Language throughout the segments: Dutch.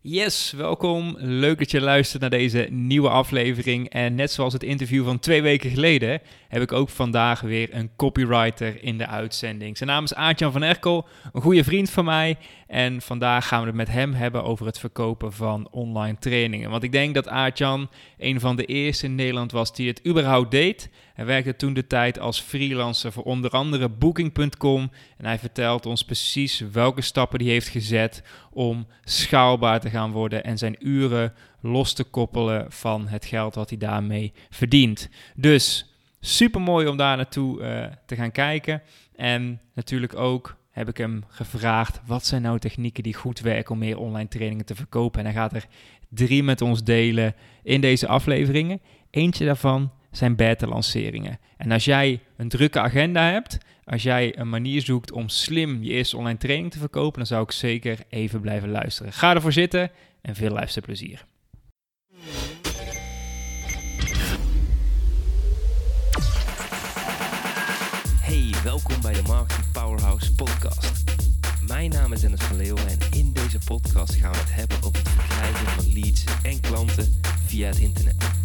Yes, welkom. Leuk dat je luistert naar deze nieuwe aflevering. En net zoals het interview van twee weken geleden, heb ik ook vandaag weer een copywriter in de uitzending. Zijn naam is Aartjan van Erkel, een goede vriend van mij. En vandaag gaan we het met hem hebben over het verkopen van online trainingen. Want ik denk dat Aartjan een van de eerste in Nederland was die het überhaupt deed. Hij werkte toen de tijd als freelancer voor onder andere Booking.com. En hij vertelt ons precies welke stappen hij heeft gezet om schaalbaar te gaan worden en zijn uren los te koppelen van het geld wat hij daarmee verdient. Dus super mooi om daar naartoe uh, te gaan kijken. En natuurlijk ook heb ik hem gevraagd: wat zijn nou technieken die goed werken om meer online trainingen te verkopen? En hij gaat er drie met ons delen in deze afleveringen. Eentje daarvan zijn beta-lanceringen. En als jij een drukke agenda hebt, als jij een manier zoekt om slim je eerste online training te verkopen, dan zou ik zeker even blijven luisteren. Ga ervoor zitten en veel luisterplezier. Hey, welkom bij de Marketing Powerhouse podcast. Mijn naam is Dennis van Leeuwen en in deze podcast gaan we het hebben over het verkrijgen van leads en klanten via het internet.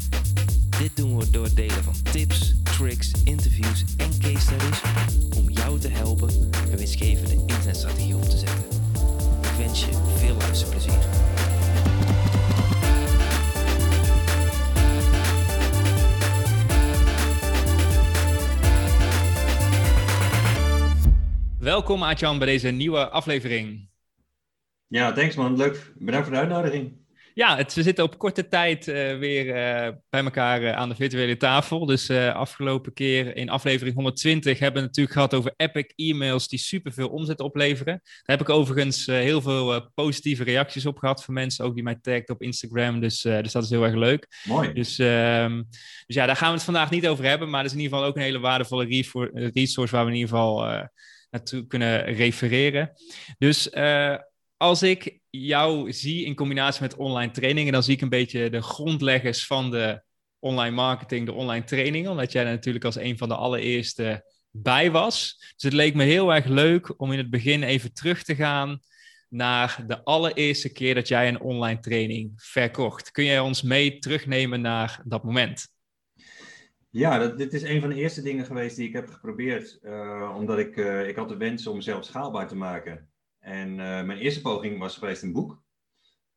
Dit doen we door het delen van tips, tricks, interviews en case studies om jou te helpen een winstgevende internetstrategie op te zetten. Ik wens je veel luisterplezier. Welkom Aatjan bij deze nieuwe aflevering. Ja, thanks man. Leuk. Bedankt voor de uitnodiging. Ja, het, we zitten op korte tijd uh, weer uh, bij elkaar uh, aan de virtuele tafel. Dus afgelopen keer in aflevering 120 hebben we het natuurlijk gehad over epic e-mails die superveel omzet opleveren. Daar heb ik overigens heel veel positieve reacties op gehad van mensen, ook die mij tagden op Instagram. Dus, dus dat is heel erg leuk. Mooi. Dus, ehm, dus ja, daar gaan we het vandaag niet over hebben. Maar dat is in ieder geval ook een hele waardevolle resource waar we in ieder geval naartoe kunnen refereren. Dus als ik jou zie in combinatie met online trainingen, dan zie ik een beetje de grondleggers van de online marketing, de online trainingen, omdat jij er natuurlijk als een van de allereerste bij was. Dus het leek me heel erg leuk om in het begin even terug te gaan naar de allereerste keer dat jij een online training verkocht. Kun jij ons mee terugnemen naar dat moment? Ja, dat, dit is een van de eerste dingen geweest die ik heb geprobeerd. Uh, omdat ik, uh, ik had de wens om zelf schaalbaar te maken. En uh, mijn eerste poging was geweest een boek.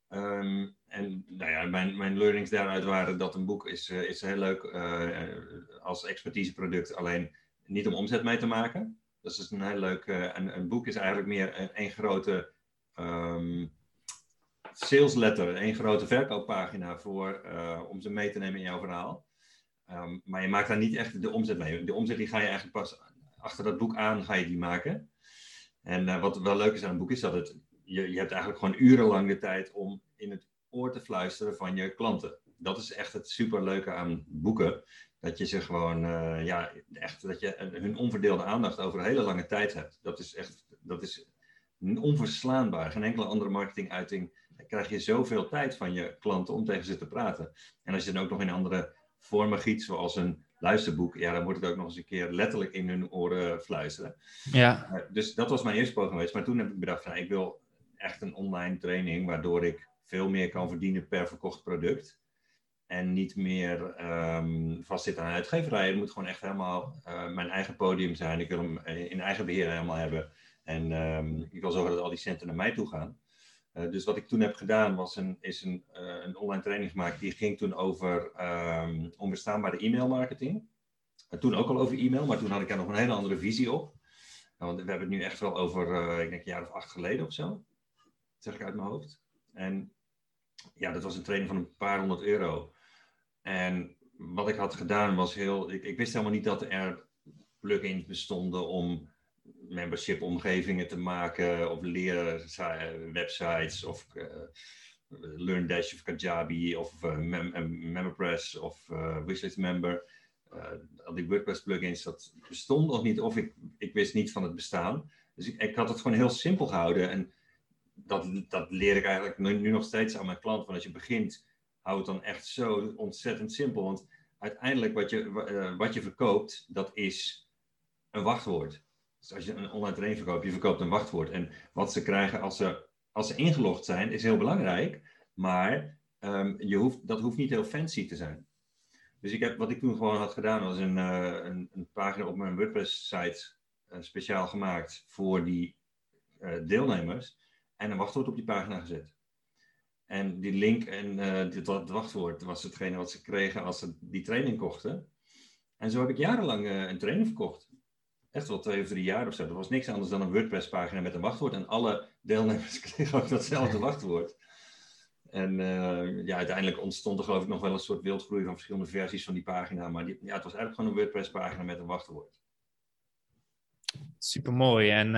Um, en nou ja, mijn, mijn learnings daaruit waren dat een boek is, uh, is heel leuk uh, als expertiseproduct, alleen niet om omzet mee te maken. Dat is dus een heel leuk. een, een boek is eigenlijk meer een, een grote um, sales letter, een grote verkooppagina voor, om ze mee te nemen in jouw verhaal. Um, maar je maakt daar niet echt de omzet mee. De omzet die ga je eigenlijk pas achter dat boek aan ga je die maken. En uh, wat wel leuk is aan een boek is dat het, je, je hebt eigenlijk gewoon urenlang de tijd om in het oor te fluisteren van je klanten. Dat is echt het superleuke aan boeken. Dat je ze gewoon, uh, ja, echt, dat je hun onverdeelde aandacht over een hele lange tijd hebt. Dat is echt, dat is onverslaanbaar. Geen enkele andere marketinguiting krijg je zoveel tijd van je klanten om tegen ze te praten. En als je dan ook nog in andere vormen giet, zoals een luisterboek, ja, dan moet ik ook nog eens een keer letterlijk in hun oren fluisteren. Ja. Uh, dus dat was mijn eerste poging geweest. Maar toen heb ik bedacht, van, ik wil echt een online training waardoor ik veel meer kan verdienen per verkocht product. En niet meer um, vastzitten aan uitgeverij. Het moet gewoon echt helemaal uh, mijn eigen podium zijn. Ik wil hem in eigen beheer helemaal hebben. En um, ik wil zorgen dat al die centen naar mij toe gaan. Uh, dus wat ik toen heb gedaan was een, is een, uh, een online training gemaakt. Die ging toen over um, onbestaanbare e-mailmarketing. En toen ook al over e-mail, maar toen had ik er nog een hele andere visie op. Nou, want we hebben het nu echt wel over, uh, ik denk een jaar of acht geleden of zo. Zeg ik uit mijn hoofd. En ja, dat was een training van een paar honderd euro. En wat ik had gedaan was heel... Ik, ik wist helemaal niet dat er plugins bestonden om membership omgevingen te maken of leren websites of uh, LearnDash of Kajabi of uh, Mem MemberPress of uh, Wishlist Member. al die WordPress plugins, dat bestond nog niet of ik, ik wist niet van het bestaan. Dus ik, ik had het gewoon heel simpel gehouden en dat, dat leer ik eigenlijk nu, nog steeds aan mijn klant. Van als je begint, hou het dan echt zo ontzettend simpel. Want uiteindelijk wat je, wat je verkoopt, dat is een wachtwoord. Dus als je een online training verkoopt, je verkoopt een wachtwoord. En wat ze krijgen als ze als ze ingelogd zijn, is heel belangrijk. Maar ehm, je hoeft, dat hoeft niet heel fancy te zijn. Dus ik heb, wat ik toen gewoon had gedaan, was een, uh, een, pagina op mijn WordPress-site uh, speciaal gemaakt voor die uh, deelnemers. En een wachtwoord op die pagina gezet. En die link en dit, dat wachtwoord was hetgene wat ze kregen als ze die training kochten. En zo heb ik jarenlang een training verkocht. Echt wel twee of drie jaar of zo. Dat was niks anders dan een WordPress-pagina met een wachtwoord. En alle deelnemers kregen ook datzelfde wachtwoord. En uh, ja, uiteindelijk ontstond er geloof ik nog wel een soort wildgroei van verschillende versies van die pagina. Maar die, ja, het was eigenlijk gewoon een WordPress-pagina met een wachtwoord. Super mooi. En uh,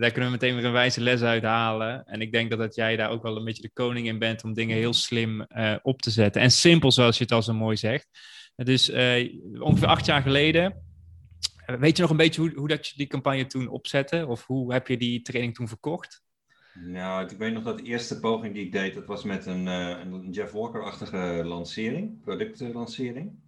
daar kunnen we meteen weer een wijze les uit halen. En ik denk dat, dat jij daar ook wel een beetje de koning in bent om dingen heel slim uh, op te zetten. En simpel, zoals je het al zo mooi zegt. Dus ongeveer acht jaar geleden. Weet je nog een beetje hoe, hoe dat je die campagne toen opzette? Of hoe heb je die training toen verkocht? Nou, ik weet nog dat de eerste poging die ik deed, dat was met een, uh, een Jeff Walker-achtige lancering, productlancering.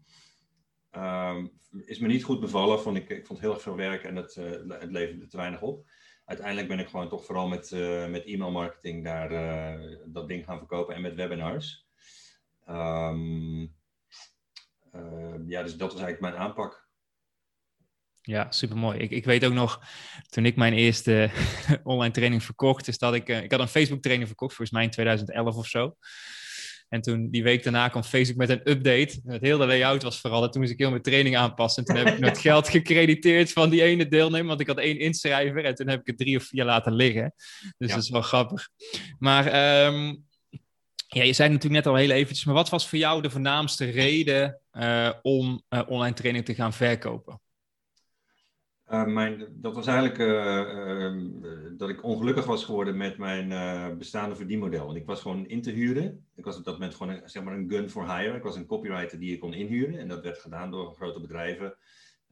Um, is me niet goed bevallen, vond ik, ik vond heel erg veel werk en het, uh, het leverde te weinig op. Uiteindelijk ben ik gewoon toch vooral met, uh, met e-mail marketing daar dat ding gaan verkopen en met webinars. Um, ja, dus dat was eigenlijk mijn aanpak. Ja, supermooi. Ik, ik weet ook nog, toen ik mijn eerste online training verkocht, is dat ik, uh, ik had een Facebook training verkocht, volgens mij in 2011 of zo. En toen die week daarna kwam Facebook met een update. Het hele layout was veranderd. Toen moest ik heel mijn training aanpassen. En toen heb ik het geld gecrediteerd van die ene deelnemer. Want ik had één inschrijver. En toen heb ik het drie of vier laten liggen. Dus dat is wel grappig. Maar um, ja, je zei natuurlijk net al heel eventjes. Maar wat was voor jou de voornaamste reden uh, om uh, online training te gaan verkopen? Uh, mijn, dat was eigenlijk uh, uh, dat ik ongelukkig was geworden met mijn bestaande verdienmodel. Want ik was gewoon in te huren. Ik was op dat moment gewoon een, zeg maar een gun for hire. Ik was een copywriter die je kon inhuren. En dat werd gedaan door grote bedrijven.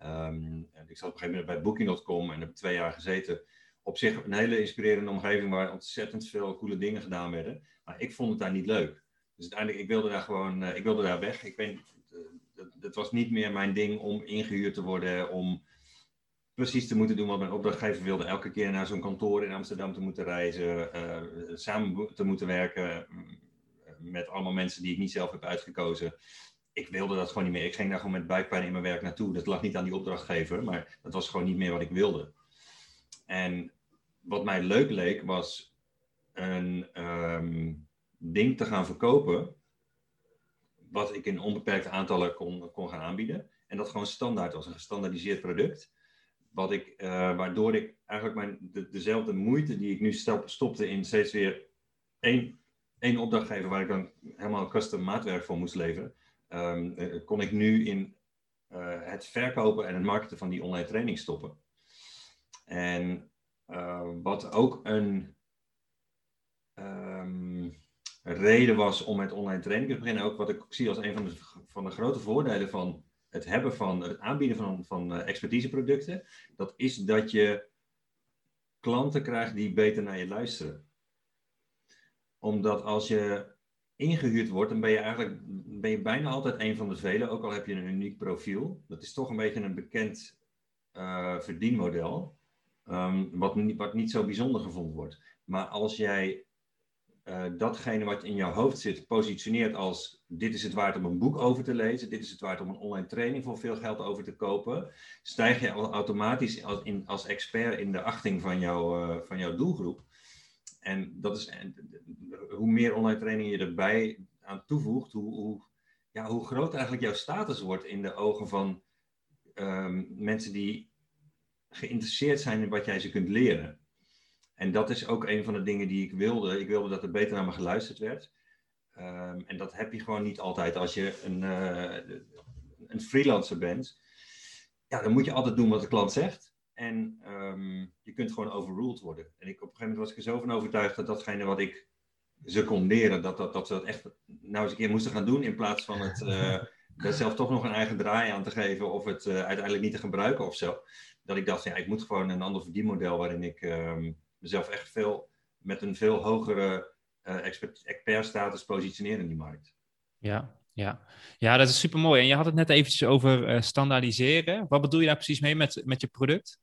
Um, en ik zat op een gegeven moment bij Booking.com en heb twee jaar gezeten. Op zich een hele inspirerende omgeving waar ontzettend veel coole dingen gedaan werden. Maar ik vond het daar niet leuk. Dus uiteindelijk, ik wilde daar gewoon, ik wilde daar weg. Ik weet, het was niet meer mijn ding om ingehuurd te worden, om precies te moeten doen wat mijn opdrachtgever wilde. Elke keer naar zo'n kantoor in Amsterdam te moeten reizen, uh, samen te moeten werken mm, met allemaal mensen die ik niet zelf heb uitgekozen. Ik wilde dat gewoon niet meer. Ik ging daar gewoon met buikpijn in mijn werk naartoe. Dat lag niet aan die opdrachtgever, maar dat was gewoon niet meer wat ik wilde. En wat mij leuk leek, was een um, ding te gaan verkopen. Wat ik in onbeperkte aantallen kon, kon gaan aanbieden. En dat gewoon standaard was, een gestandaardiseerd product wat ik, uh, waardoor ik eigenlijk mijn, de, dezelfde moeite die ik nu stop, stopte in steeds weer één, één opdrachtgever waar ik dan helemaal custom maatwerk voor moest leveren, um, kon ik nu in uh, het verkopen en het marketen van die online training stoppen. En wat ook een um, reden was om met online training te beginnen, ook wat ik zie als een van de, van de grote voordelen van het hebben van het aanbieden van, van uh, expertiseproducten, dat is dat je klanten krijgt die beter naar je luisteren. Omdat als je ingehuurd wordt, dan ben je eigenlijk ben je bijna altijd een van de velen, ook al heb je een uniek profiel. Dat is toch een beetje een bekend uh, verdienmodel, um, wat, wat niet zo bijzonder gevonden wordt. Maar als jij uh, datgene wat in jouw hoofd zit positioneert als dit is het waard om een boek over te lezen, dit is het waard om een online training voor veel geld over te kopen, stijg je automatisch als, in, als expert in de achting van, uh, van jouw doelgroep. En dat is, hoe meer online training je erbij aan toevoegt, hoe, hoe, ja, hoe groot eigenlijk jouw status wordt in de ogen van um, mensen die geïnteresseerd zijn in wat jij ze kunt leren. En dat is ook een van de dingen die ik wilde. Ik wilde dat er beter naar me geluisterd werd. Um, en dat heb je gewoon niet altijd als je een, uh, een freelancer bent. Ja, dan moet je altijd doen wat de klant zegt. En um, je kunt gewoon overruled worden. En ik, op een gegeven moment was ik er zo van overtuigd dat datgene wat ik ze kon leren, dat, dat, dat ze dat echt nou eens een keer moesten gaan doen. In plaats van het uh, zelf toch nog een eigen draai aan te geven of het uh, uiteindelijk niet te gebruiken of zo. Dat ik dacht, ja, ik moet gewoon een ander verdienmodel waarin ik um, mezelf echt veel met een veel hogere expert, expertstatus positioneren in die markt. Ja, ja. ja, dat is super mooi. En je had het net eventjes over uh, standaardiseren. Wat bedoel je daar precies mee met, met je product?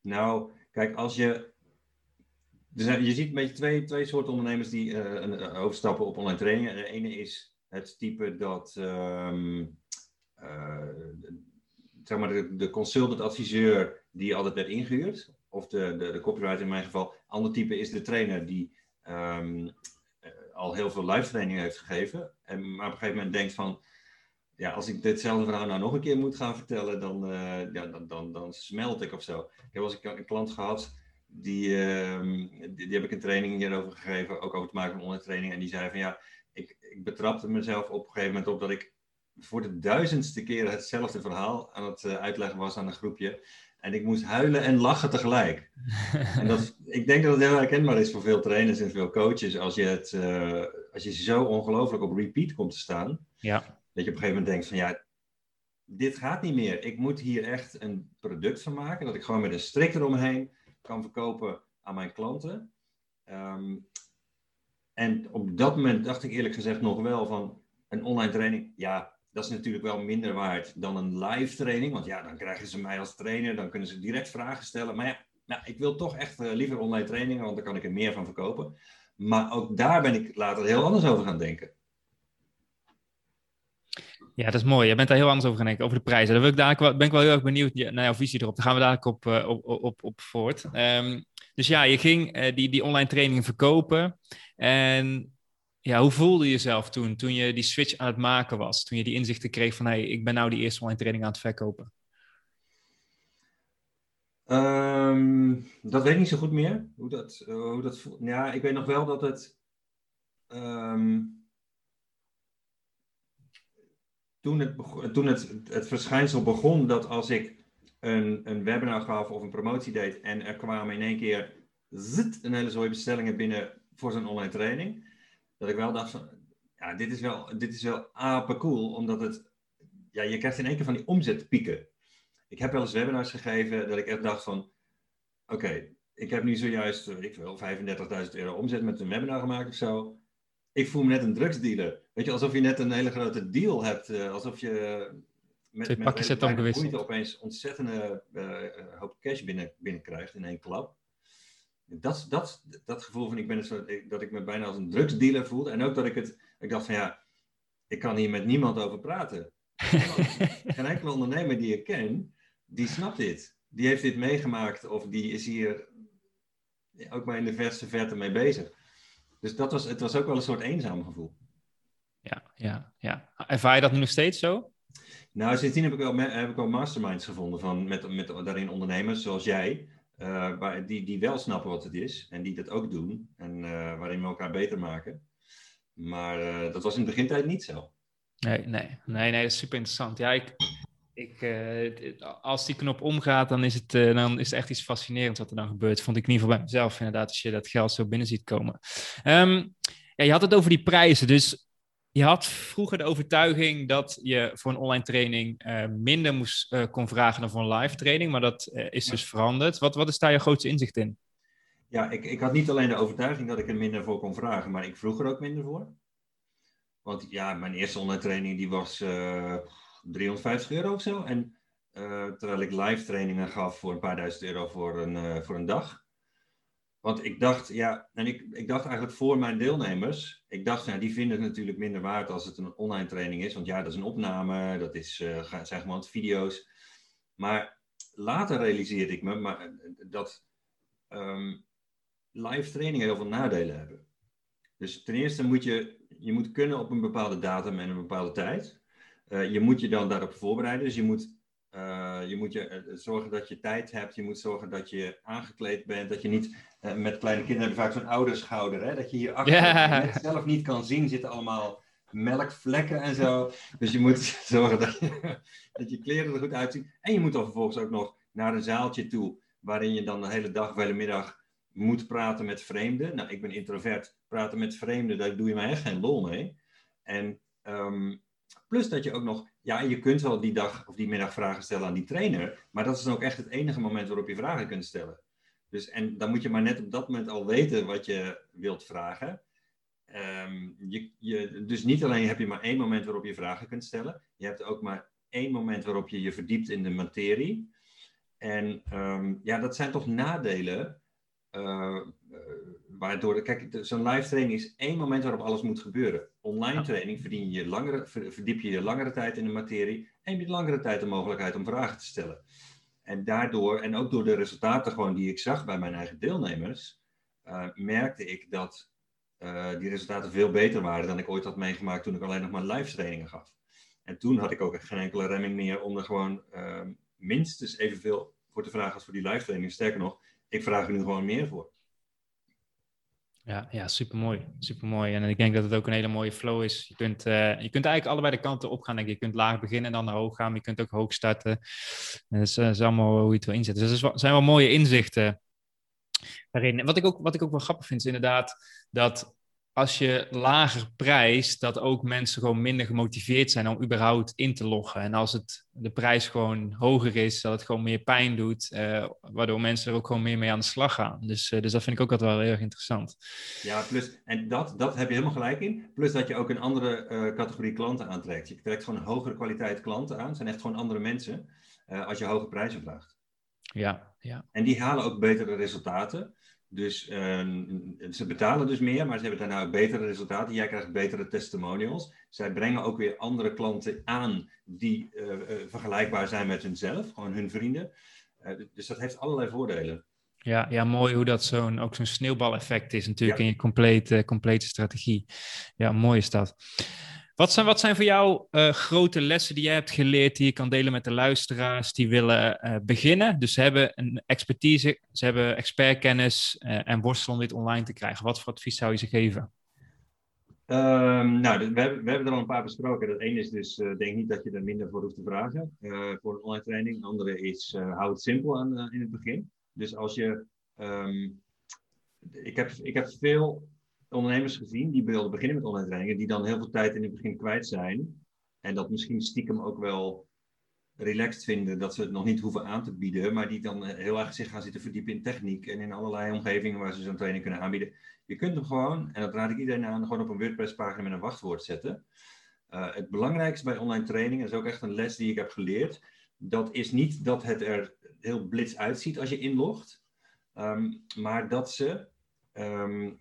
Nou, kijk, als je Dus je ziet een beetje twee, twee soorten ondernemers die uh, overstappen op online trainingen. De ene is het type dat ehm, zeg maar de, de consultant-adviseur die altijd werd ingehuurd, of de, de, de copywriter in mijn geval. Ander type is de trainer die ehm, al heel veel live training heeft gegeven, en, maar op een gegeven moment denkt van, ja, als ik ditzelfde verhaal nou nog een keer moet gaan vertellen, dan, ja, dan, dan, dan smelt ik of zo. Ik heb wel eens een klant gehad die, ehm, die, die, heb ik een training hierover gegeven, ook over het maken van online training. En die zei van ja, ik, ik betrapte mezelf op een gegeven moment op dat ik voor de duizendste keer hetzelfde verhaal aan het uh, uitleggen was aan een groepje. En ik moest huilen en lachen tegelijk. en dat, ik denk dat het heel herkenbaar is voor veel trainers en veel coaches. Als je, het, uh, als je zo ongelooflijk op repeat komt te staan. Ja. Dat je op een gegeven moment denkt van ja, dit gaat niet meer. Ik moet hier echt een product van maken. Dat ik gewoon met een strik eromheen kan verkopen aan mijn klanten. Ehm, en op dat moment dacht ik eerlijk gezegd nog wel van een online training, ja, dat is natuurlijk wel minder waard dan een live training. Want ja, dan krijgen ze mij als trainer, dan kunnen ze direct vragen stellen. Maar ja, nou, ik wil toch echt uh, liever online trainingen, want daar kan ik er meer van verkopen. Maar ook daar ben ik later heel anders over gaan denken. Ja, dat is mooi. Je bent daar heel anders over gaan denken, over de prijzen. Daar wil ik daar, ben ik wel heel erg benieuwd naar jouw visie erop. Daar gaan we dadelijk op, uh, op, op, voort. Um, dus ja, je ging uh, die, die online training verkopen. En ja, hoe voelde je jezelf toen, toen je die switch aan het maken was? Toen je die inzichten kreeg van, hey, ik ben nou die eerste online training aan het verkopen. Um, dat weet ik niet zo goed meer. Hoe dat, hoe dat voelt. Ja, ik weet nog wel dat het... Um, toen, het, toen het, het verschijnsel begon dat als ik een, een webinar gaf of een promotie deed en er kwamen in één keer zit, een hele zooi bestellingen binnen voor zo'n online training, dat ik wel dacht van, ja, dit is wel, dit is wel apencool, omdat het, ja, je krijgt in één keer van die omzetpieken. Ik heb wel eens webinars gegeven dat ik echt dacht van, oké, ik heb nu zojuist, ik wil 35.000 euro omzet met een webinar gemaakt of zo ik voel me net een drugsdealer. Weet je, alsof je net een hele grote deal hebt. Uh, alsof je met, Twee met pakjes hebt moeite opeens ontzettende uh, hoop cash binnen, binnenkrijgt in één klap. Dat, dat, dat gevoel van ik ben zo, dat ik me bijna als een drugsdealer voelde. En ook dat ik het, ik dacht van ja, ik kan hier met niemand over praten. Geen enkele ondernemer die ik ken, die snapt dit. Die heeft dit meegemaakt of die is hier ook maar in de verste verte mee bezig. Dus dat was, het was ook wel een soort eenzaam gevoel. Ja, ja, ja. Ervaar je dat nu nog steeds zo? Nou, sindsdien heb ik wel, heb ik wel masterminds gevonden van, met, met daarin ondernemers zoals jij. Waar, die, die wel snappen wat het is en die dat ook doen. En uh, waarin we elkaar beter maken. Maar uh, dat was in de begintijd niet zo. Nee, nee, nee, nee, dat is super interessant. Ja, ik, ik, als die knop omgaat, dan is, het, dan is het echt iets fascinerends wat er dan gebeurt. Vond ik in ieder geval bij mezelf inderdaad, als je dat geld zo binnen ziet komen. Um, ja, je had het over die prijzen. Dus je had vroeger de overtuiging dat je voor een online training uh, minder moest, uh, kon vragen dan voor een live training, maar dat uh, is dus veranderd. Wat, wat is daar je grootste inzicht in? Ja, ik, ik had niet alleen de overtuiging dat ik er minder voor kon vragen, maar ik vroeg er ook minder voor. Want ja, mijn eerste online training die was 350 euro of zo. En terwijl ik live trainingen gaf voor een paar duizend euro voor een, voor een dag. Want ik dacht, ja, en ik, ik dacht eigenlijk voor mijn deelnemers, ik dacht, ja, die vinden het natuurlijk minder waard als het een online training is. Want ja, dat is een opname, dat is, uh, zijn gewoon video's. Maar later realiseerde ik me maar, dat um, live trainingen heel veel nadelen hebben. Dus ten eerste moet je, je moet kunnen op een bepaalde datum en een bepaalde tijd. Uh, je moet je dan daarop voorbereiden. Dus je moet je moet je, zorgen dat je tijd hebt. Je moet zorgen dat je aangekleed bent. Dat je niet met kleine kinderen hebben vaak zo'n ouderschouder. Hè? Dat je hier achter yeah. zelf niet kan zien. Zitten allemaal melkvlekken en zo. Dus je moet zorgen dat je, dat je kleren er goed uitzien. En je moet dan vervolgens ook nog naar een zaaltje toe. Waarin je dan de hele dag of de hele middag moet praten met vreemden. Nou, ik ben introvert. Praten met vreemden, daar doe je mij echt geen lol mee. En um, plus dat je ook nog ja, je kunt wel die dag of die middag vragen stellen aan die trainer, maar dat is dan ook echt het enige moment waarop je vragen kunt stellen. Dus, en dan moet je maar net op dat moment al weten wat je wilt vragen. Um, je, je, dus niet alleen heb je maar één moment waarop je vragen kunt stellen, je hebt ook maar één moment waarop je je verdiept in de materie. En um, ja, dat zijn toch nadelen Uh, waardoor, kijk, zo'n live training is één moment waarop alles moet gebeuren. Online training verdien je langere, verdiep je je langere tijd in de materie en heb je langere tijd de mogelijkheid om vragen te stellen. En daardoor, en ook door de resultaten gewoon die ik zag bij mijn eigen deelnemers, uh, merkte ik dat uh, die resultaten veel beter waren dan ik ooit had meegemaakt toen ik alleen nog maar live trainingen gaf. En toen had ik ook geen enkele remming meer om er gewoon uh, minstens evenveel voor te vragen als voor die live training. Sterker nog, ik vraag er nu gewoon meer voor. Ja, ja supermooi. supermooi. En ik denk dat het ook een hele mooie flow is. Je kunt, uh, je kunt eigenlijk allebei de kanten op gaan. Je kunt laag beginnen en dan naar hoog gaan. Maar je kunt ook hoog starten. En dat, is, is allemaal hoe je het wil inzetten. Dus dat zijn wel mooie inzichten daarin. Wat ik, ook, wat ik ook wel grappig vind, is inderdaad dat als je lager prijst, dat ook mensen gewoon minder gemotiveerd zijn om überhaupt in te loggen. En als het, de prijs gewoon hoger is, dat het gewoon meer pijn doet, uh, waardoor mensen er ook gewoon meer mee aan de slag gaan. Dus, uh, dus dat vind ik ook altijd wel heel erg interessant. Ja, plus, en dat, dat heb je helemaal gelijk in. Plus dat je ook een andere uh, categorie klanten aantrekt. Je trekt gewoon een hogere kwaliteit klanten aan. Het zijn echt gewoon andere mensen als je hoge prijzen vraagt. Ja, ja. En die halen ook betere resultaten. Dus uh, ze betalen dus meer, maar ze hebben daarna ook betere resultaten. Jij krijgt betere testimonials. Zij brengen ook weer andere klanten aan die uh, uh, vergelijkbaar zijn met hunzelf, gewoon hun vrienden. dus dat heeft allerlei voordelen. Ja, ja mooi hoe dat zo'n ook zo'n sneeuwbaleffect is natuurlijk ja. in je complete, complete strategie. Ja, mooi is dat. Wat zijn, wat zijn voor jou uh, grote lessen die jij hebt geleerd die je kan delen met de luisteraars die willen uh, beginnen? Dus ze hebben een expertise, ze hebben expertkennis uh, en worstelen om dit online te krijgen. Wat voor advies zou je ze geven? Um, nou, we hebben, we hebben er al een paar besproken. Dat ene is dus, denk niet dat je er minder voor hoeft te vragen voor een online training. De andere is, hou het simpel aan in het begin. Dus als je, um, ik, heb, ik heb veel ondernemers gezien die wilden beginnen met online trainingen, die dan heel veel tijd in het begin kwijt zijn. En dat misschien stiekem ook wel relaxed vinden dat ze het nog niet hoeven aan te bieden, maar die dan heel erg zich gaan zitten verdiepen in techniek en in allerlei omgevingen waar ze zo'n training kunnen aanbieden. Je kunt hem gewoon, en dat raad ik iedereen aan, gewoon op een WordPress-pagina met een wachtwoord zetten. Uh, het belangrijkste bij online trainingen, is ook echt een les die ik heb geleerd, dat is niet dat het er heel blits uitziet als je inlogt, um, maar dat ze um,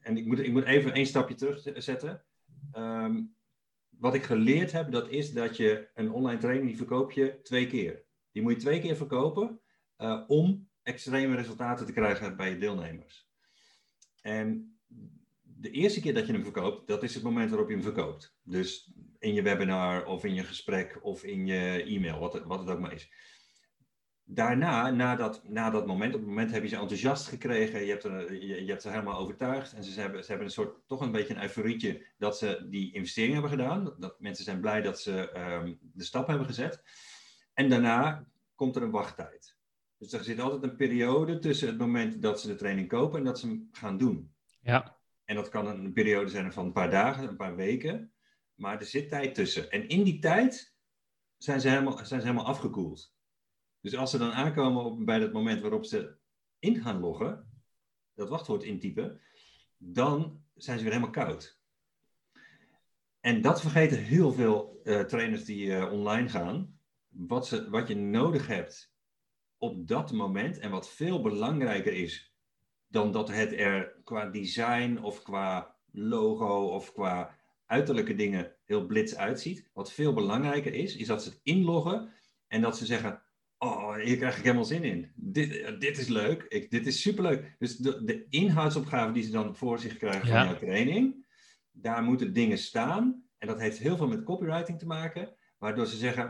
en ik moet, ik moet even één stapje terugzetten. Um, wat ik geleerd heb, dat is dat je een online training, die verkoop je twee keer. Die moet je twee keer verkopen uh, om extreme resultaten te krijgen bij je deelnemers. En de eerste keer dat je hem verkoopt, dat is het moment waarop je hem verkoopt. Dus in je webinar of in je gesprek of in je e-mail, wat wat het ook maar is daarna, na dat, na dat moment, op het moment heb je ze enthousiast gekregen, je hebt, er, je, je hebt ze helemaal overtuigd en ze hebben, ze hebben een soort, toch een beetje een euforietje dat ze die investering hebben gedaan. Dat, mensen zijn blij dat ze um, de stap hebben gezet. En daarna komt er een wachttijd. Dus er zit altijd een periode tussen het moment dat ze de training kopen en dat ze hem gaan doen. Ja. En dat kan een periode zijn van een paar dagen, een paar weken. Maar er zit tijd tussen. En in die tijd zijn ze helemaal, zijn ze helemaal afgekoeld. Dus als ze dan aankomen op, bij het moment waarop ze in gaan loggen, dat wachtwoord intypen, dan zijn ze weer helemaal koud. En dat vergeten heel veel uh, trainers die uh, online gaan. Wat, ze, wat je nodig hebt op dat moment en wat veel belangrijker is dan dat het er qua design of qua logo of qua uiterlijke dingen heel blits uitziet. Wat veel belangrijker is, is dat ze het inloggen en dat ze zeggen: oh, hier krijg ik helemaal zin in. Dit, dit is leuk. Ik, dit is superleuk. Dus de, de inhoudsopgave die ze dan voor zich krijgen van jouw training, daar moeten dingen staan. En dat heeft heel veel met copywriting te maken, waardoor ze zeggen,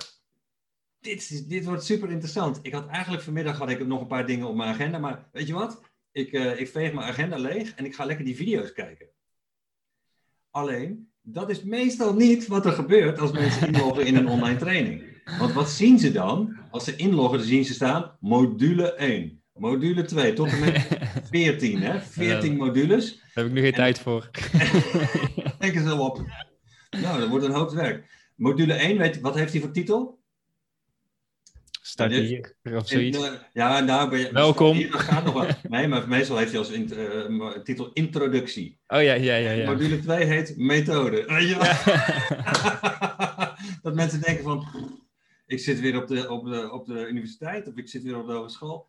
dit, dit wordt super interessant. Ik had eigenlijk vanmiddag had ik nog een paar dingen op mijn agenda, maar weet je wat? Ik, uh, ik veeg mijn agenda leeg en ik ga lekker die video's kijken. Alleen, dat is meestal niet wat er gebeurt als mensen inloggen in een online training. Want wat zien ze dan? Als ze inloggen, dan zien ze staan module 1. Module 2, tot en met 14, hè? 14 modules. Daar heb ik nu geen en, tijd voor. Denk eens wel op. Nou, dat wordt een hoop werk. Module 1, weet, wat heeft hij voor titel? Staat hier of zoiets. ja, nou ben je. Welkom. Hier, gaat nog wat. Nee, maar meestal heeft hij als in, uh, titel introductie. Oh ja, ja, ja. ja. Module 2 heet methode. Ja. dat mensen denken van ik zit weer op de, op, de, op de universiteit of ik zit weer op de hogeschool.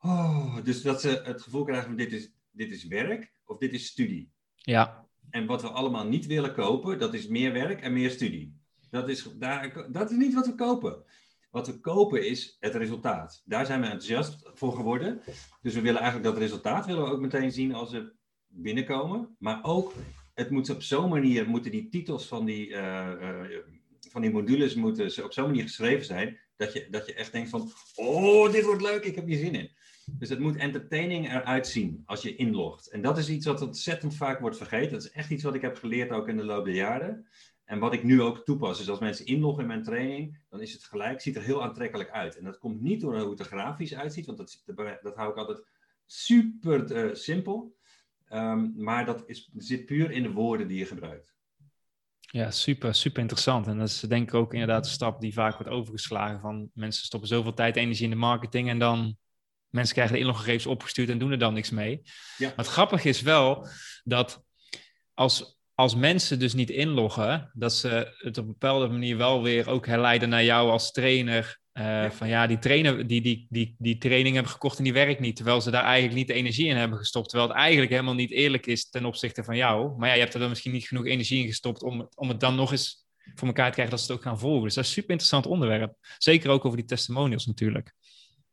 oh, dus dat ze het gevoel krijgen van dit is, dit is werk of dit is studie. Ja. En wat we allemaal niet willen kopen, dat is meer werk en meer studie. Dat is, daar, dat is niet wat we kopen. Wat we kopen is het resultaat. Daar zijn we enthousiast voor geworden. Dus we willen eigenlijk dat resultaat willen we ook meteen zien als ze binnenkomen. Maar ook, het moet op zo'n manier, moeten die titels van die, eh, eh, van die modules moeten op zo'n manier geschreven zijn, dat je, dat je echt denkt van, oh, dit wordt leuk, ik heb hier zin in. Dus het moet entertaining eruit zien als je inlogt. En dat is iets wat ontzettend vaak wordt vergeten. Dat is echt iets wat ik heb geleerd ook in de loop der jaren. En wat ik nu ook toepas, is als mensen inloggen in mijn training, dan is het gelijk, ziet er heel aantrekkelijk uit. En dat komt niet door hoe het er grafisch uitziet, want dat, dat hou ik altijd super uh, simpel. Um, maar dat is, zit puur in de woorden die je gebruikt. Ja, super, super interessant. En dat is denk ik ook inderdaad een stap die vaak wordt overgeslagen van mensen stoppen zoveel tijd en energie in de marketing en dan mensen krijgen de inloggegevens opgestuurd en doen er dan niks mee. Ja. Maar het grappige is wel dat als als mensen dus niet inloggen, dat ze het op een bepaalde manier wel weer ook herleiden naar jou als trainer. Uh, Van ja, die trainer, die, die, die, die training hebben gekocht en die werkt niet. Terwijl ze daar eigenlijk niet de energie in hebben gestopt. Terwijl het eigenlijk helemaal niet eerlijk is ten opzichte van jou. Maar ja, je hebt er dan misschien niet genoeg energie in gestopt om, om het dan nog eens voor elkaar te krijgen dat ze het ook gaan volgen. Dus dat is een super interessant onderwerp. Zeker ook over die testimonials natuurlijk.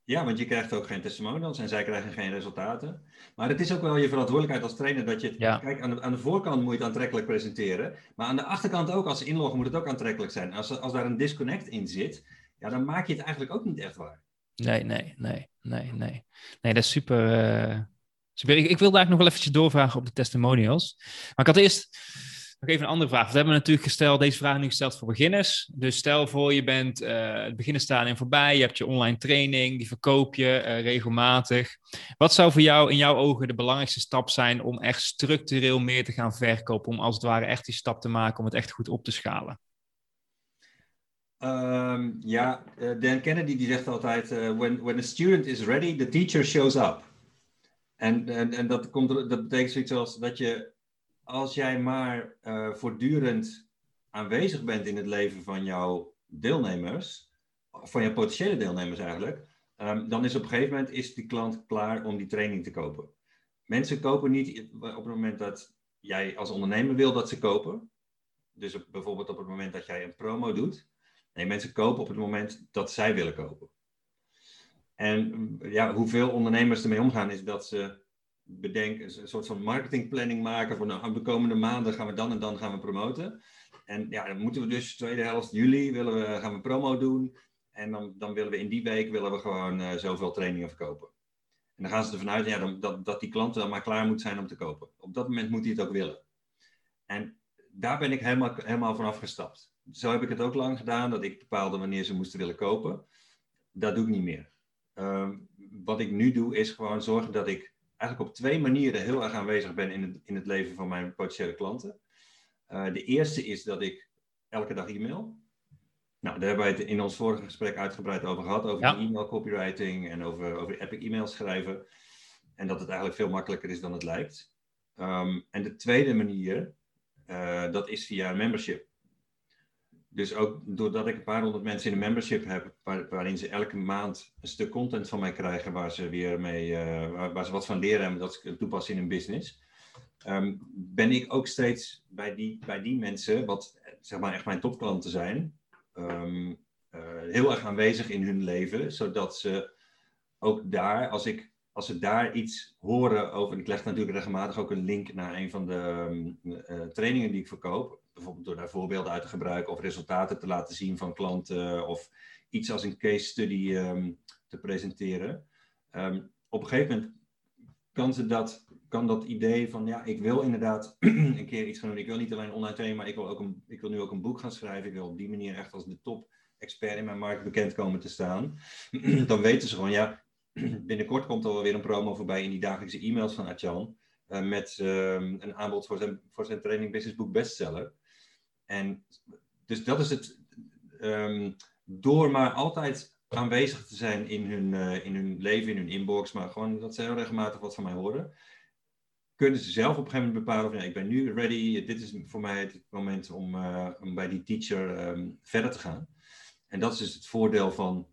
Ja, want je krijgt ook geen testimonials en zij krijgen geen resultaten. Maar het is ook wel je verantwoordelijkheid als trainer dat je... Ja. Kijk, aan de, aan de voorkant moet je het aantrekkelijk presenteren. Maar aan de achterkant ook, als inloggen, moet het ook aantrekkelijk zijn. Als, als daar een disconnect in zit, ja, dan maak je het eigenlijk ook niet echt waar. Nee, nee, nee, nee, nee. Nee, dat is super... Uh, super. Ik, ik wilde eigenlijk nog wel eventjes doorvragen op de testimonials. Maar ik had eerst nog even een andere vraag. We hebben natuurlijk gesteld, deze vraag nu gesteld voor beginners. Dus stel voor je bent uh, het en voorbij. Je hebt je online training, die verkoop je uh, regelmatig. Wat zou voor jou in jouw ogen de belangrijkste stap zijn om echt structureel meer te gaan verkopen? Om als het ware echt die stap te maken om het echt goed op te schalen? Um, ja, uh, Dan Kennedy die zegt altijd: when, when a student is ready, the teacher shows up. En, en, en dat, komt, dat betekent zoiets als dat je als jij maar uh, voortdurend aanwezig bent in het leven van jouw deelnemers, van je potentiële deelnemers eigenlijk, um, dan is op een gegeven moment is die klant klaar om die training te kopen. Mensen kopen niet op het moment dat jij als ondernemer wil dat ze kopen. Dus bijvoorbeeld op het moment dat jij een promo doet. Nee, mensen kopen op het moment dat zij willen kopen. En ja, hoeveel ondernemers ermee omgaan is dat ze bedenken, een soort van marketingplanning maken van nou, de komende maanden gaan we dan en dan gaan we promoten. En ja, dan moeten we dus tweede helft juli willen we, gaan we promo doen. En dan, dan willen we in die week willen we gewoon uh, zoveel trainingen verkopen. En dan gaan ze ervan uit ja, dat, dat die klant dan maar klaar moet zijn om te kopen. Op dat moment moet hij het ook willen. En daar ben ik helemaal, helemaal van afgestapt. Zo heb ik het ook lang gedaan, dat ik bepaalde wanneer ze moesten willen kopen. Dat doe ik niet meer. Uh, wat ik nu doe, is gewoon zorgen dat ik eigenlijk op twee manieren heel erg aanwezig ben in het, in het leven van mijn potentiële klanten. Uh, de eerste is dat ik elke dag e-mail. Nou, daar hebben wij het in ons vorige gesprek uitgebreid over gehad, over ja. e-mail copywriting en over, over epic e-mails schrijven. En dat het eigenlijk veel makkelijker is dan het lijkt. Um, en de tweede manier, uh, dat is via membership. Dus ook doordat ik een paar honderd mensen in een membership heb, waarin ze elke maand een stuk content van mij krijgen, waar ze weer mee, uh, waar, ze wat van leren en dat ze toepassen in hun business, um, ben ik ook steeds bij die, bij die mensen, wat zeg maar echt mijn topklanten zijn, um, uh, heel erg aanwezig in hun leven, zodat ze ook daar, als ik als ze daar iets horen over, ik leg natuurlijk regelmatig ook een link naar een van de um, uh, trainingen die ik verkoop, bijvoorbeeld door daar voorbeelden uit te gebruiken of resultaten te laten zien van klanten of iets als een case study um, te presenteren. Um, op een gegeven moment kan, ze dat, kan dat idee van, ja, ik wil inderdaad een keer iets gaan doen. Ik wil niet alleen online trainen, maar ik wil, ook een, ik wil nu ook een boek gaan schrijven. Ik wil op die manier echt als de top expert in mijn markt bekend komen te staan. Dan weten ze gewoon, ja, binnenkort komt er wel weer een promo voorbij in die dagelijkse e-mails van Achan. Uh, met um, een aanbod voor zijn, voor zijn training Business Book bestseller. En dus dat is het. Um, door maar altijd aanwezig te zijn in hun, uh, in hun leven, in hun inbox, maar gewoon dat ze heel regelmatig wat van mij horen, kunnen ze zelf op een gegeven moment bepalen van ja, ik ben nu ready, dit is voor mij het moment om, uh, om bij die teacher um, verder te gaan. En dat is dus het voordeel van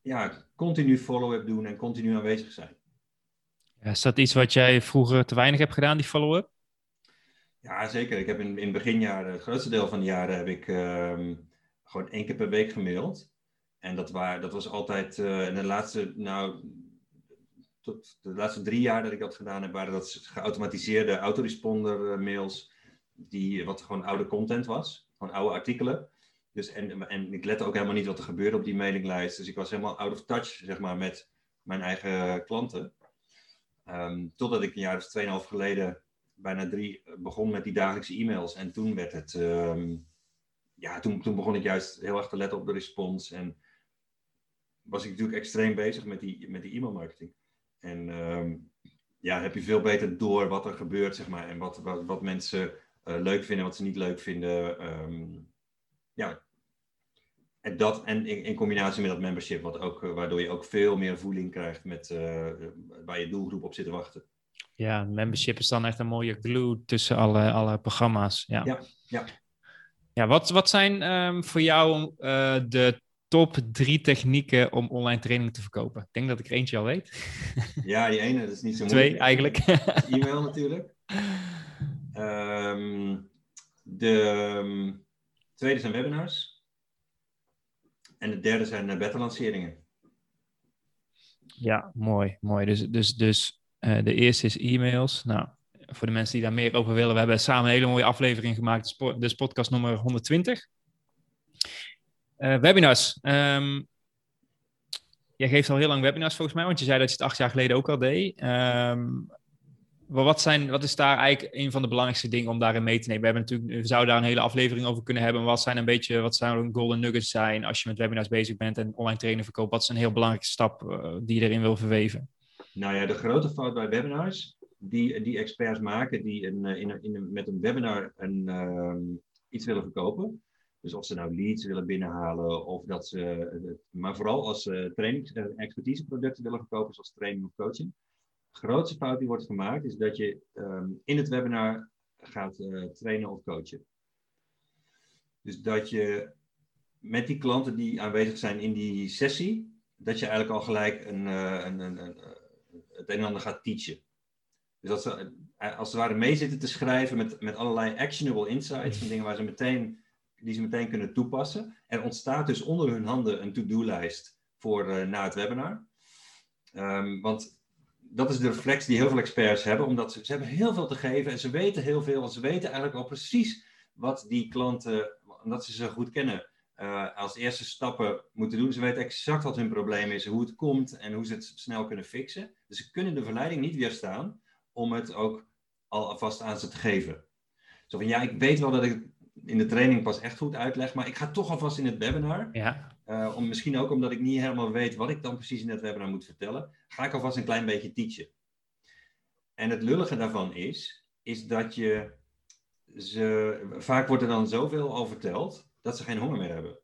ja, continu follow-up doen en continu aanwezig zijn. Is dat iets wat jij vroeger te weinig hebt gedaan, die follow-up? Ja, zeker. Ik heb in, in beginjaren, het grootste deel van de jaren, heb ik ehm, gewoon één keer per week gemaild. En dat, waar, dat was altijd, uh, in de laatste, nou, tot de laatste drie jaar dat ik dat gedaan heb, waren dat geautomatiseerde autoresponder mails, die, wat gewoon oude content was, gewoon oude artikelen. Dus, en, en ik lette ook helemaal niet wat er gebeurde op die mailinglijst. Dus ik was helemaal out of touch, zeg maar, met mijn eigen klanten. Um, totdat ik een jaar of tweeënhalf geleden, bijna drie, begon met die dagelijkse e-mails. En toen werd het, um, ja, toen, toen begon ik juist heel erg te letten op de respons. En was ik natuurlijk extreem bezig met die, met die e-mailmarketing. En um, ja, heb je veel beter door wat er gebeurt, zeg maar. En wat, wat, wat mensen uh, leuk vinden, wat ze niet leuk vinden. Um, ja. En dat en in, in, combinatie met dat membership, wat ook, uh, waardoor je ook veel meer voeling krijgt met uh, waar je doelgroep op zit te wachten. Ja, membership is dan echt een mooie glue tussen alle, alle programma's. Ja, ja. ja. ja wat, wat zijn um, voor jou de top drie technieken om online training te verkopen? Ik denk dat ik er eentje al weet. Ja, die ene, dat is niet zo moeilijk. Twee eigenlijk. E-mail natuurlijk. Um, de um, tweede zijn webinars. En de derde zijn beta-lanceringen. Ja, mooi, mooi. Dus, dus, dus uh, de eerste is e-mails. Nou, voor de mensen die daar meer over willen, we hebben samen een hele mooie aflevering gemaakt. Dus podcast nummer 120. Uh, webinars. Um, jij geeft al heel lang webinars volgens mij, want je zei dat je het acht jaar geleden ook al deed. Um, wat, zijn, wat is daar eigenlijk een van de belangrijkste dingen om daarin mee te nemen? We, hebben natuurlijk, we zouden daar een hele aflevering over kunnen hebben. Wat zijn een beetje, wat zouden golden nuggets zijn als je met webinars bezig bent en online trainen verkoopt? Wat is een heel belangrijke stap uh, die je erin wil verweven? Nou ja, de grote fout bij webinars die, die experts maken die een, in een, in een, met een webinar een, uh, iets willen verkopen, dus of ze nou leads willen binnenhalen of dat ze, maar vooral als ze trainings- en expertiseproducten willen verkopen, zoals training of coaching. De grootste fout die wordt gemaakt is dat je um, in het webinar gaat trainen of coachen. Dus dat je met die klanten die aanwezig zijn in die sessie, dat je eigenlijk al gelijk een, een, een, een, een en ander gaat teachen. Dus ze als het ware mee zitten te schrijven met, met allerlei actionable insights, van dingen waar ze meteen die ze meteen kunnen toepassen. Er ontstaat dus onder hun handen een to-do-lijst voor uh, na het webinar. Um, want dat is de reflex die heel veel experts hebben, omdat ze, ze hebben heel veel te geven en ze weten heel veel. En ze weten eigenlijk al precies wat die klanten, omdat ze ze goed kennen, uh, als eerste stappen moeten doen. Ze weten exact wat hun probleem is, hoe het komt en hoe ze het snel kunnen fixen. Dus ze kunnen de verleiding niet weerstaan om het ook al alvast aan ze te geven. Zo van ja, ik weet wel dat ik in de training pas echt goed uitleg. Maar ik ga toch alvast in het webinar. Ja. Uh, om, misschien ook omdat ik niet helemaal weet wat ik dan precies in het webinar moet vertellen. Ga ik alvast een klein beetje teachen. En het lullige daarvan is, is dat je ze, vaak wordt er dan zoveel al verteld, dat ze geen honger meer hebben.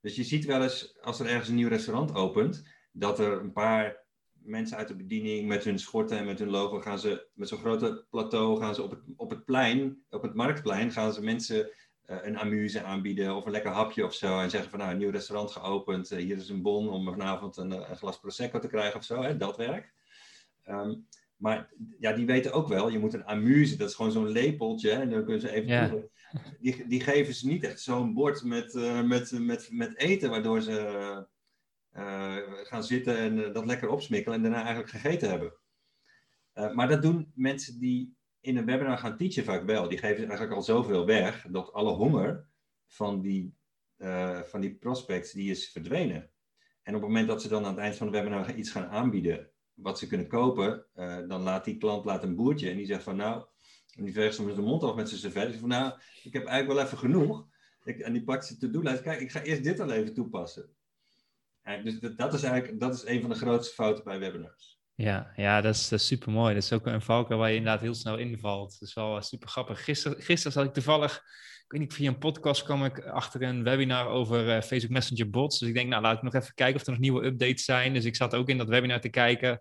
Dus je ziet wel eens, als er ergens een nieuw restaurant opent, dat er een paar mensen uit de bediening met hun schorten en met hun logo gaan ze met zo'n grote plateau gaan ze op het, op het plein, op het marktplein, gaan ze mensen uh, een amuse aanbieden of een lekker hapje of zo. En zeggen van nou, een nieuw restaurant geopend, uh, hier is een bon om vanavond een, een, glas prosecco te krijgen of zo, hè, dat werk. Um, maar ja, die weten ook wel, je moet een amuse, dat is gewoon zo'n lepeltje, en dan kunnen ze even die, die geven ze niet echt zo'n bord met, uh, met, met, met eten, waardoor ze uh, gaan zitten en uh, dat lekker opsmikkelen en daarna eigenlijk gegeten hebben. Uh, maar dat doen mensen die in een webinar gaan teachen vaak wel. Die geven eigenlijk al zoveel weg dat alle honger van die, van die prospects die is verdwenen. En op het moment dat ze dan aan het eind van het webinar iets gaan aanbieden wat ze kunnen kopen, dan laat die klant laat een boertje en die zegt van nou, en die veegt met de mond af met zijn servet. van nou, ik heb eigenlijk wel even genoeg. Ik, en die pakt ze to-do-lijst. Kijk, ik ga eerst dit al even toepassen. Dus dat is eigenlijk dat is een van de grootste fouten bij webinars. Ja, ja dat, is, super mooi. Dat is ook een valkuil waar je inderdaad heel snel invalt. Dat is wel super grappig. Gisteren, gisteren zat ik toevallig, weet niet, via een podcast kwam ik achter een webinar over uh, Facebook Messenger bots. Dus ik denk, nou laat ik nog even kijken of er nog nieuwe updates zijn. Dus ik zat ook in dat webinar te kijken.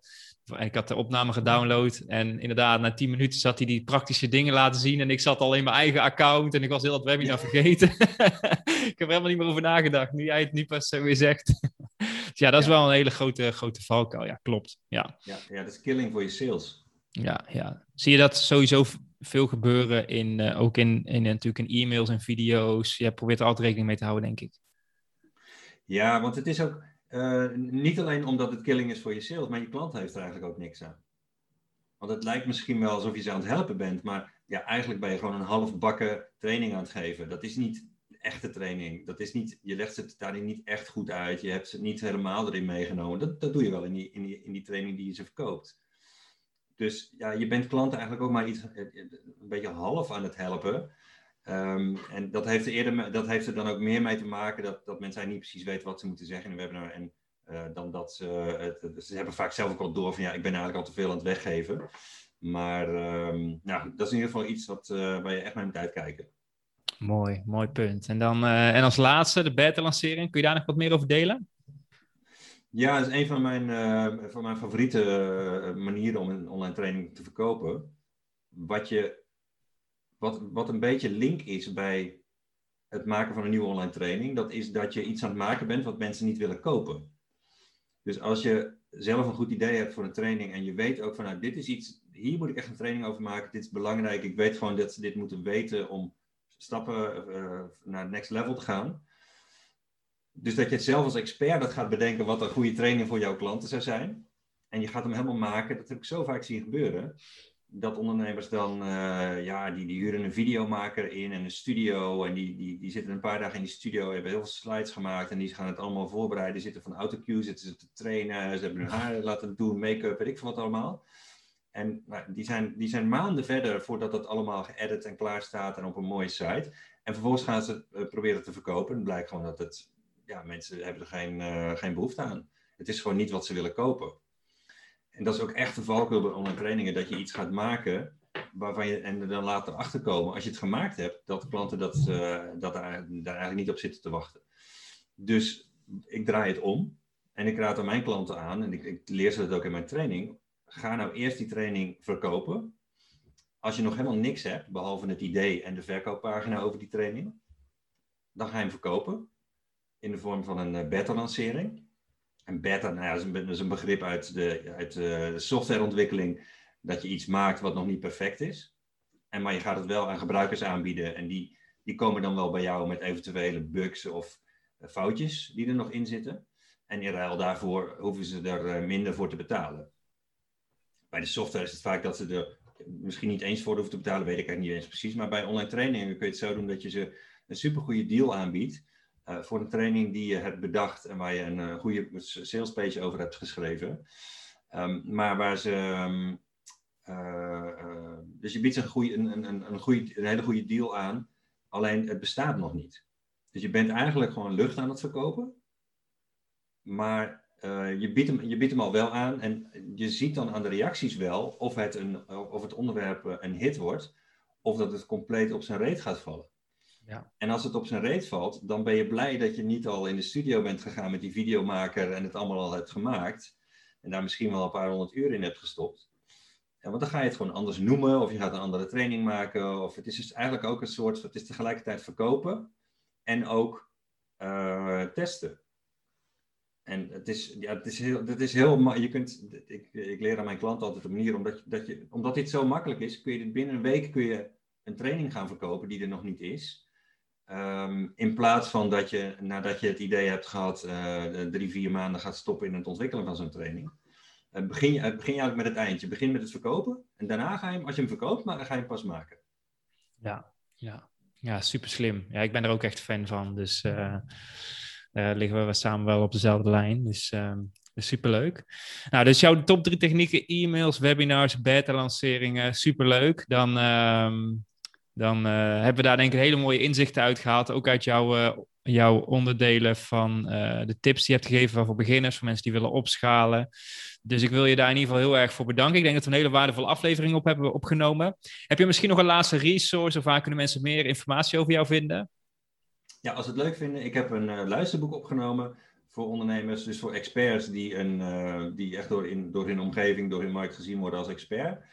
En ik had de opname gedownload. En inderdaad, na 10 minuten zat hij die praktische dingen laten zien. En ik zat al in mijn eigen account. En ik was heel dat webinar vergeten. ik heb er helemaal niet meer over nagedacht. Nu jij het nu pas weer zegt. ja, dat is wel een hele grote, grote valkuil. Ja, klopt. Ja. Ja, ja, dat is killing voor je sales. Ja, ja. Zie je dat sowieso veel gebeuren in, uh, ook in, in, natuurlijk in e-mails en video's? Je probeert er altijd rekening mee te houden, denk ik. Ja, want het is ook uh, niet alleen omdat het killing is voor je sales, maar je klant heeft er eigenlijk ook niks aan. Want het lijkt misschien wel alsof je ze aan het helpen bent, maar ja, eigenlijk ben je gewoon een half bakken training aan het geven. Dat is niet echte training. Dat is niet, je legt het daarin niet echt goed uit. Je hebt ze niet helemaal erin meegenomen. Dat, dat doe je wel in in, in die training die je ze verkoopt. Dus ja, je bent klanten eigenlijk ook maar iets, eh, een beetje half aan het helpen. Um, en dat heeft, er eerder, dat heeft er dan ook meer mee te maken dat, dat mensen niet precies weten wat ze moeten zeggen in een webinar. En uh, dan dat ze, het, ze hebben vaak zelf ook al door van ja, ik ben eigenlijk al te veel aan het weggeven. Maar um, nou, dat is in ieder geval iets wat, waar je echt mee moet uitkijken. Mooi, mooi punt. En, dan, en als laatste, de beta-lancering. Kun je daar nog wat meer over delen? Ja, is een van mijn, uh, van mijn favoriete manieren om een online training te verkopen. Wat, je, wat, wat een beetje link is bij het maken van een nieuwe online training, dat is dat je iets aan het maken bent wat mensen niet willen kopen. Dus als je zelf een goed idee hebt voor een training en je weet ook van nou, dit is iets, hier moet ik echt een training over maken, dit is belangrijk, ik weet gewoon dat ze dit moeten weten om stappen uh, naar het next level te gaan. Dus dat je zelf als expert dat gaat bedenken wat een goede training voor jouw klanten zou zijn. En je gaat hem helemaal maken, dat heb ik zo vaak zien gebeuren. Dat ondernemers dan, uh, ja, die, die huren een videomaker in en een studio. En die, die, die zitten een paar dagen in die studio, hebben heel veel slides gemaakt. En die gaan het allemaal voorbereiden. Zitten van autocue, zitten ze te trainen. Ze hebben hun haar laten doen, make-up, weet ik veel wat allemaal. En nou, die, zijn, die zijn maanden verder voordat dat allemaal geëdit en klaar staat en op een mooie site. En vervolgens gaan ze het uh, proberen te verkopen. En blijkt gewoon dat het, ja, mensen hebben er geen, uh, geen behoefte aan. Het is gewoon niet wat ze willen kopen. En dat is ook echt de valkuil bij online trainingen, dat je iets gaat maken waarvan je, en er dan later achter komen, als je het gemaakt hebt, dat klanten dat, uh, dat daar, daar eigenlijk niet op zitten te wachten. Dus ik draai het om en ik raad aan mijn klanten aan, en ik, ik leer ze dat ook in mijn training, ga nou eerst die training verkopen. Als je nog helemaal niks hebt, behalve het idee en de verkooppagina over die training, dan ga je hem verkopen in de vorm van een beta-lancering. En beta, nou ja, is een, een begrip uit, de, uit de softwareontwikkeling, dat je iets maakt wat nog niet perfect is. En, maar je gaat het wel aan gebruikers aanbieden en die, die komen dan wel bij jou met eventuele bugs of foutjes die er nog in zitten. En in ruil daarvoor hoeven ze er minder voor te betalen bij de software is het vaak dat ze er misschien niet eens voor hoeven te betalen, weet ik eigenlijk niet eens precies. Maar bij online trainingen kun je het zo doen dat je ze een supergoeie deal aanbiedt. Uh, voor een training die je hebt bedacht en waar je een uh, goede sales page over hebt geschreven. Um, maar waar ze. Um, uh, dus je biedt een, een, een, een, hele goede deal aan, alleen het bestaat nog niet. Dus je bent eigenlijk gewoon lucht aan het verkopen, maar je, biedt hem, je biedt hem al wel aan en je ziet dan aan de reacties wel of het, een, of het onderwerp eh, een hit wordt of dat het compleet op zijn reet gaat vallen. Ja. En als het op zijn reet valt, dan ben je blij dat je niet al in de studio bent gegaan met die videomaker en het allemaal al hebt gemaakt. En daar misschien wel een paar honderd uur in hebt gestopt. Ja, want dan ga je het gewoon anders noemen of je gaat een andere training maken. Of het is dus eigenlijk ook een soort, het is tegelijkertijd verkopen en ook uh, testen. En het is, ja, het is heel, het is heel je kunt, ik, ik leer aan mijn klanten altijd een manier, omdat, dat je, omdat dit zo makkelijk is, kun je binnen een week kun je een training gaan verkopen die er nog niet is. Um, in plaats van dat je, nadat je het idee hebt gehad, uh, drie, vier maanden gaat stoppen in het ontwikkelen van zo'n training. Uh, begin, je, begin je eigenlijk met het eindje. Begin met het verkopen en daarna ga je hem, als je hem verkoopt, maar, dan ga je hem pas maken. Ja, ja. ja super slim. Ja, ik ben er ook echt fan van. Dus uh, liggen we samen wel op dezelfde lijn. Dus uh, superleuk. Nou, dus jouw top drie technieken, e-mails, webinars, beta-lanceringen, superleuk. Dan, uh, dan uh, hebben we daar denk ik hele mooie inzichten uit gehaald. Ook uit jouw, uh, jouw onderdelen van de tips die je hebt gegeven voor beginners, voor mensen die willen opschalen. Dus ik wil je daar in ieder geval heel erg voor bedanken. Ik denk dat we een hele waardevolle aflevering op hebben opgenomen. Heb je misschien nog een laatste resource of waar kunnen mensen meer informatie over jou vinden? Ja, als ze het leuk vinden, ik heb een luisterboek opgenomen voor ondernemers, dus voor experts die, een, die echt door, in, door hun omgeving, door hun markt gezien worden als expert.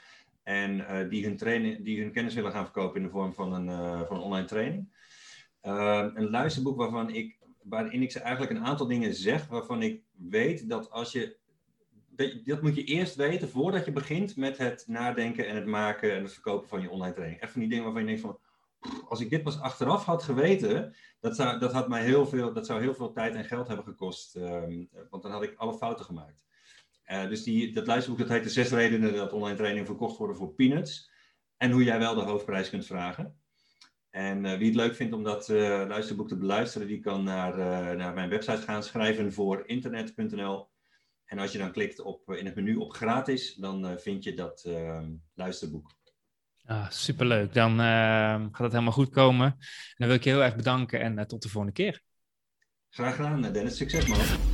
En uh, die, hun training, die hun kennis willen gaan verkopen in de vorm van een, van een online training. een luisterboek waarvan ik waarin ik ze eigenlijk een aantal dingen zeg waarvan ik weet dat als je. Dat moet je eerst weten voordat je begint met het nadenken en het maken en het verkopen van je online training. Echt van die dingen waarvan je denkt van, als ik dit pas achteraf had geweten, dat zou, dat had mij heel veel, dat zou heel veel tijd en geld hebben gekost. Ehm, want dan had ik alle fouten gemaakt. Uh, dus die, dat luisterboek dat heet de zes redenen dat online training verkocht worden voor peanuts. En hoe jij wel de hoofdprijs kunt vragen. En uh, wie het leuk vindt om dat uh, luisterboek te beluisteren, die kan naar, naar mijn website gaan schrijven voor internet.nl. En als je dan klikt op, in het menu op gratis, dan vind je dat ehm, luisterboek. Ah, superleuk. Dan gaat het helemaal goed komen. En dan wil ik je heel erg bedanken en tot de volgende keer. Graag gedaan, Dennis. Succes man.